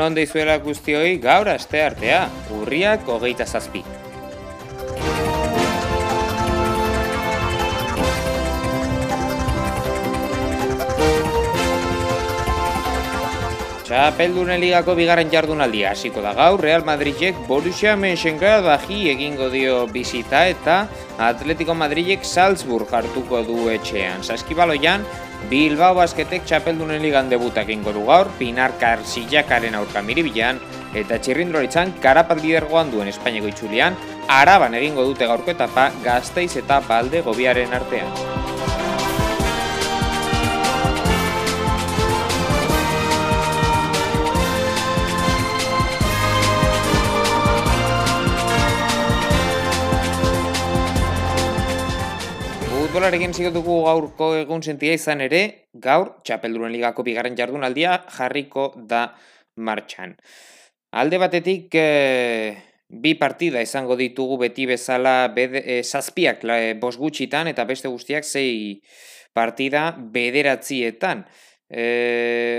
Egun onde izuela guztioi gaur aste artea, urriak hogeita zazpi. Txapeldunen ligako bigarren jardunaldia hasiko da gaur, Real Madridek Borussia Mönchengladbach egingo dio bizita eta Atletico Madridek Salzburg hartuko du etxean. Saskibaloian, Bilbao basketek txapeldunen ligan debutak ingo du gaur, Pinar Karsijakaren aurka miribilan, eta txirrindularitzan karapat lidergoan duen Espainiako itxulian, araban egingo dute gaurko etapa gazteiz eta balde gobiaren artean. Futbolarekin zigotuko gaurko egun sentia izan ere, gaur, txapelduren ligako bigarren jardunaldia jarriko da martxan. Alde batetik, e, bi partida izango ditugu beti bezala bede, e, zazpiak la, e, bos gutxitan eta beste guztiak zei partida bederatzietan. E,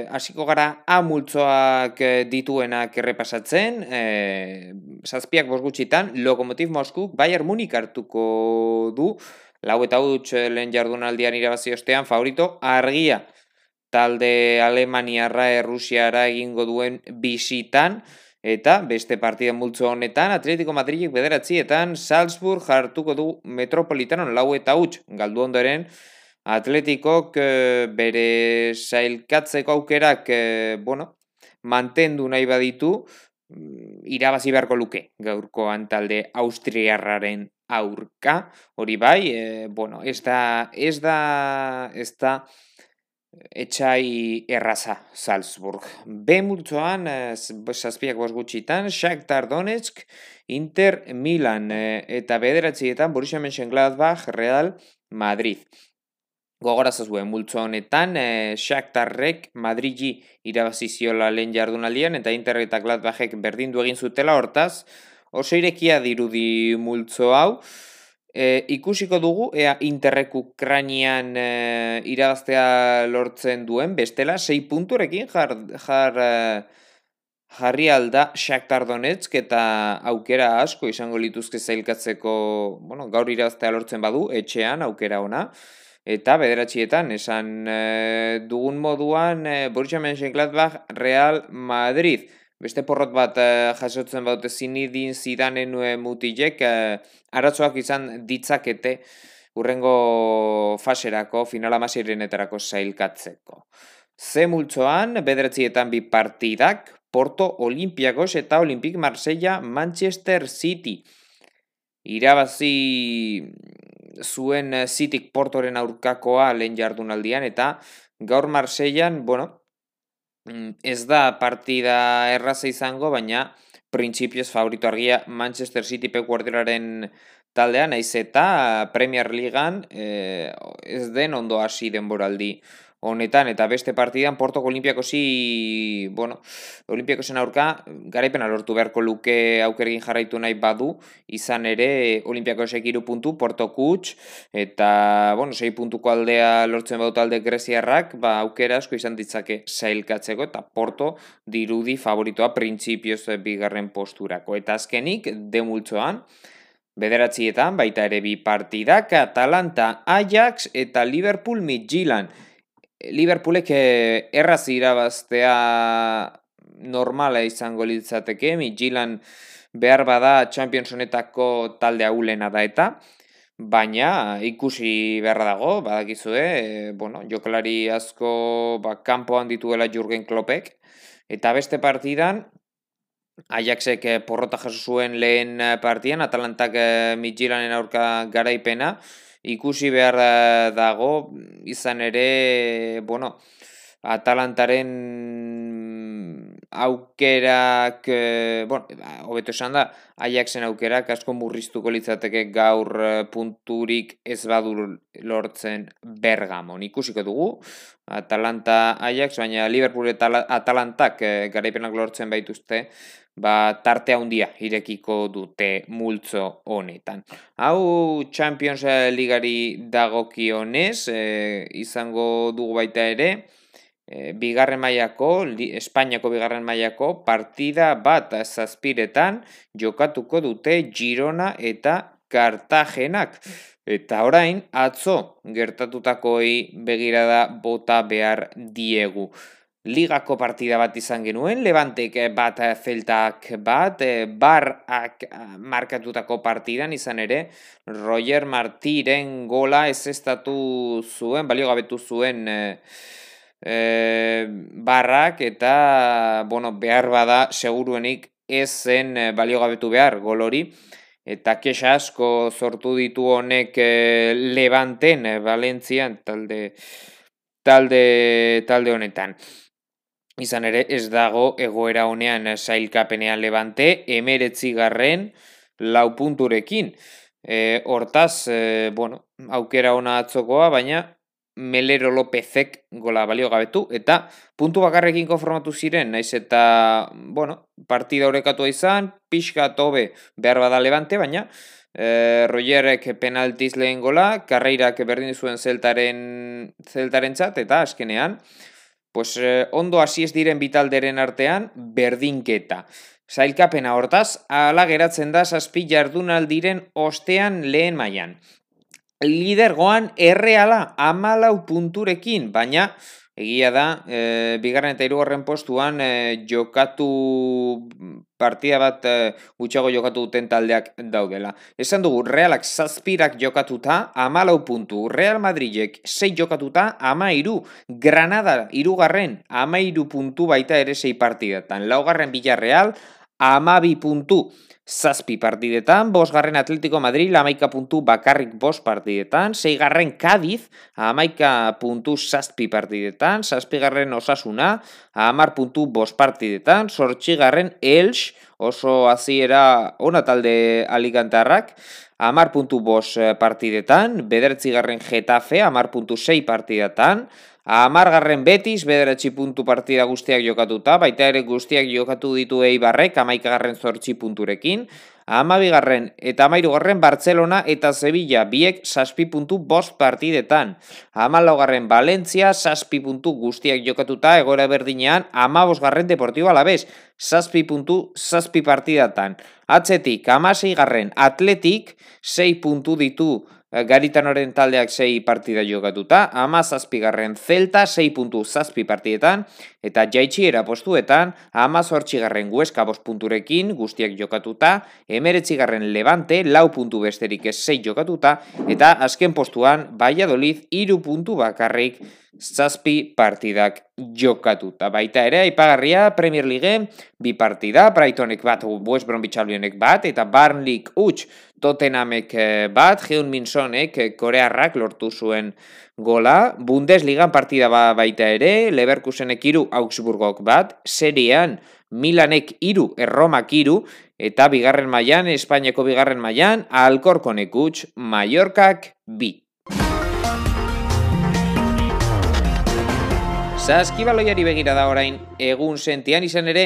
hasiko gara amultzoak dituenak errepasatzen, e, zazpiak bos gutxitan, Lokomotiv Moskuk Bayern Munich hartuko du, lau eta huts eh, lehen jardunaldian irabazi ostean favorito argia. Talde Alemaniarra Errusiara egingo duen bisitan. Eta beste partida multzo honetan Atletico Madridek bederatzietan Salzburg hartuko du Metropolitanon lau eta huts. Galdu ondoren Atletikok eh, bere sailkatzeko aukerak eh, bueno, mantendu nahi baditu mm, irabazi beharko luke gaurkoan talde Austriarraren aurka, hori bai, e, bueno, ez da, ez da, ez da, etxai erraza Salzburg. B multzoan, zazpiak bos gutxitan, Shakhtar Donetsk, Inter Milan, eta bederatzietan Borussia Mönchengladbach, Real Madrid. Gogora zazue, multzo honetan, e, Shakhtarrek Madridi irabaziziola lehen jardunaldian, eta Inter eta Gladbachek berdindu egin zutela hortaz, oso irekia dirudi multzo hau. E, ikusiko dugu, ea interrek Ukrainian e, irabaztea lortzen duen, bestela, sei punturekin jar, jar, e, jarri alda Shakhtar Donetsk eta aukera asko izango lituzke zailkatzeko, bueno, gaur irabaztea lortzen badu, etxean aukera ona. Eta bederatxietan, esan e, dugun moduan, e, Borussia Mönchengladbach Real Madrid beste porrot bat uh, jasotzen baute zinidin zidanen nue mutilek, uh, izan ditzakete urrengo faserako, finala masirenetarako zailkatzeko. Ze multzoan, bedretzietan bi partidak, Porto Olimpiakos eta Olimpik Marsella Manchester City. Irabazi zuen Cityk Portoren aurkakoa lehen jardunaldian eta gaur Marsellan, bueno, ez da partida erraza izango, baina printzipioz favorito argia Manchester City Pep Guardiolaren taldea, naiz eta Premier Leaguean eh, ez den ondo hasi denboraldi honetan, eta beste partidan Portoko Olimpiakosi, bueno, Olimpiakosen aurka, garaipena lortu beharko luke aukergin jarraitu nahi badu, izan ere Olimpiakosek iru puntu, Porto Kuts, eta, bueno, sei puntuko aldea lortzen badu talde Greziarrak, ba, aukera asko izan ditzake sailkatzeko, eta Porto dirudi favoritoa printzipioz bigarren posturako. Eta azkenik, demultzoan, Bederatzietan, baita ere bi partidak, Atalanta, Ajax eta Liverpool Midtjylland. Liverpoolek eh, erraz irabaztea normala izango litzateke, Midtjylland behar bada Champions honetako talde aulena da eta, baina ikusi beharra dago, badakizue, e, bueno, jokalari asko ba, kanpoan dituela Jurgen Kloppek, eta beste partidan, Ajaxek eh, porrota jaso zuen lehen partian, Atalantak Midtjylanden aurka garaipena, ikusi behar eh, dago, izan ere, bueno, Atalantaren aukerak, e, bueno, hobeto esan da, Ajaxen aukerak asko murriztuko litzateke gaur eh, punturik ez badur lortzen Bergamon. Ikusiko dugu, Atalanta Ajax, baina Liverpool eta Atalantak garaipenak lortzen baituzte, ba, tarte handia irekiko dute multzo honetan. Hau Champions Ligari dagokionez, e, izango dugu baita ere, e, bigarren mailako, Espainiako bigarren mailako partida bat zazpiretan jokatuko dute Girona eta Kartagenak. Eta orain, atzo gertatutakoei begirada bota behar diegu. Ligako partida bat izan genuen, Levantek bat zeltak bat, barak markatutako partidan izan ere, Roger Martiren gola ez estatu zuen, balio gabetu zuen e, barrak eta, bueno, behar bada seguruenik ez zen balio gabetu behar gol hori eta kexa asko sortu ditu honek e, Levanten, e, Valentzian, talde, talde, talde honetan. Izan ere, ez dago egoera honean sailkapenean Levante, emeretzi garren lau punturekin. E, hortaz, e, bueno, aukera ona atzokoa, baina Melero Lopezek gola balio gabetu, eta puntu bakarrekin konformatu ziren, naiz eta, bueno, partida horrekatu izan, pixka tobe behar bada levante, baina e, Rogerek penaltiz lehen gola, karreirak berdin zuen zeltaren, zeltaren txat, eta askenean, pues, e, ondo hasi ez diren bitalderen artean, berdinketa. Zailkapena hortaz, ala geratzen da zazpi jardunaldiren ostean lehen mailan lidergoan erreala amalau punturekin, baina egia da, e, bigarren eta irugarren postuan e, jokatu partida bat e, gutxago jokatu duten taldeak daudela. Esan dugu, realak zazpirak jokatuta, amalau puntu, Real Madridek sei jokatuta, ama iru, Granada irugarren, ama iru puntu baita ere sei partidatan, laugarren Villarreal, ama bi puntu, zazpi partidetan, bosgarren Atletico Madrid, amaika puntu bakarrik bos partidetan, zeigarren Cadiz, amaika puntu zazpi partidetan, zazpigarren Osasuna, amar puntu bos partidetan, sortxigarren Elx, oso aziera ona talde aligantarrak, amar puntu bos eh, partidetan, bedertzigarren Getafe, amar puntu sei partidetan, Amargarren betiz, bederatzi puntu partida guztiak jokatuta, baita ere guztiak jokatu ditu eibarrek, amaikagarren zortzi punturekin. Amabigarren eta amairugarren Bartzelona eta Sevilla biek saspi puntu bost partidetan. Amalaugarren Valentzia saspi puntu guztiak jokatuta egora berdinean amabosgarren Deportibo Alabez saspi puntu saspi partidatan. Atzetik, amaseigarren Atletik sei puntu ditu Eh, Garitanoren taldeak sei partida jokatuta, ama zazpigarren zelta, sei puntu zazpi partidetan, eta jaitxiera postuetan, ama zortxigarren gueska punturekin, guztiak jokatuta, emeretzigarren levante, lau puntu besterik ez sei jokatuta, eta azken postuan, Valladolid, iru puntu bakarrik zazpi partidak jokatuta. Baita ere, aipagarria Premier League bi partida, Brightonek bat, West Bromwich Albionek bat, eta Barnley huts Tottenhamek eh, bat, Jeun Minsonek eh, korearrak lortu zuen gola, Bundesligan partida ba baita ere, Leverkusenek iru Augsburgok bat, serian Milanek iru, Erromak iru, eta bigarren mailan Espainiako bigarren mailan Alkorkonek huts Mallorcak bi. Zaskibaloiari begira da orain egun sentian izan ere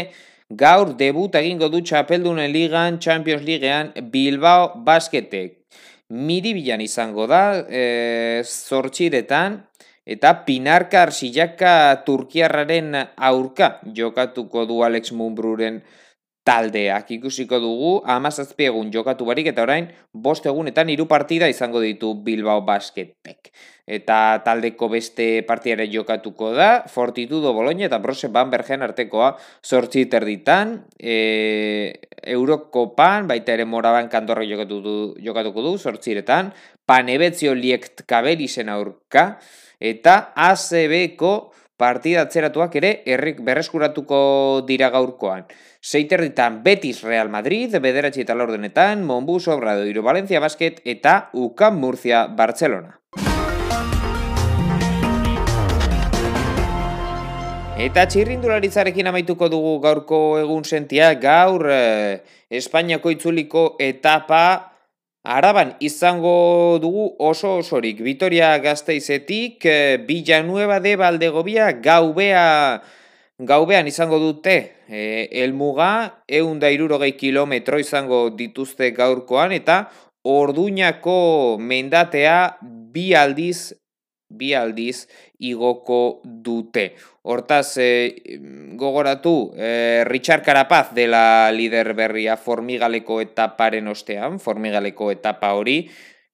gaur debut egingo du txapeldunen ligan Champions Leaguean Bilbao basketek. Miribilan izango da e, zortxiretan eta Pinarka Arsilaka Turkiarraren aurka jokatuko du Alex Mumbruren taldeak. Ikusiko dugu amazazpi egun jokatu barik eta orain bost egunetan hiru partida izango ditu Bilbao Basketek. Eta taldeko beste partidare jokatuko da, Fortitudo Bologna eta Brose Bambergen artekoa sortzi terditan, e, Eurokopan, baita ere moraban kantorra jokatu du, jokatuko du, sortziretan, Panebetzio liekt kabelisen aurka, eta ACB-ko partida atzeratuak ere errik berreskuratuko dira gaurkoan. Seiterritan Betis Real Madrid, bederatzi eta laurdenetan, Monbus Obradoiro Valencia Basket eta UCAM Murcia Barcelona. Eta txirrindularitzarekin amaituko dugu gaurko egun sentia, gaur eh, Espainiako itzuliko etapa Araban izango dugu oso osorik. Vitoria Gasteizetik, eh, Villanueva de Valdegobia, gaubea, gaubean izango dute. E, elmuga, eun da irurogei kilometro izango dituzte gaurkoan, eta orduñako mendatea bi aldiz bi aldiz igoko dute. Hortaz, e, gogoratu, e, Richard Carapaz dela lider berria formigaleko etaparen ostean, formigaleko etapa hori,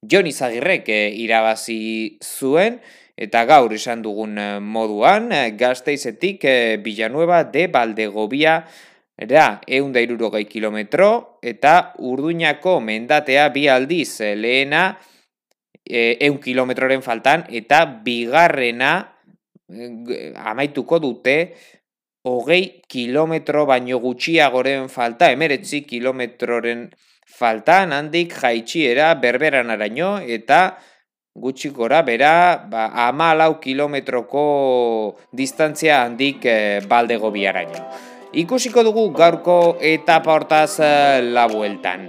Jon Izagirrek e, irabazi zuen, eta gaur esan dugun moduan, gazteizetik e, Villanueva de Baldegobia Era, eunda irurogei kilometro, eta urduñako mendatea bi aldiz lehena, e, eun kilometroren faltan, eta bigarrena e, amaituko dute hogei kilometro baino gutxiagoren falta, emeretzi kilometroren faltan, handik jaitxiera berberan araño, eta gutxi gora bera ba, ama lau kilometroko distantzia handik e, baldego biaraino. Ikusiko dugu gaurko etapa hortaz la bueltan.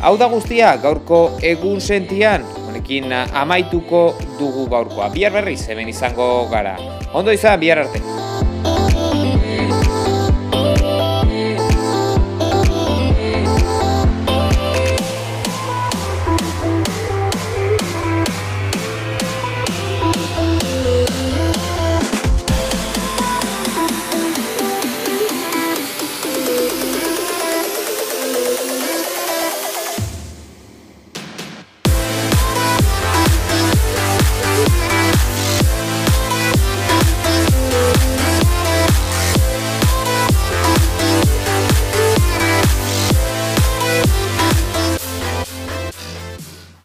Hau da guztia, gaurko egun sentian, honekin amaituko dugu gaurkoa. Bihar berriz, hemen izango gara. Ondo izan, bihar arte.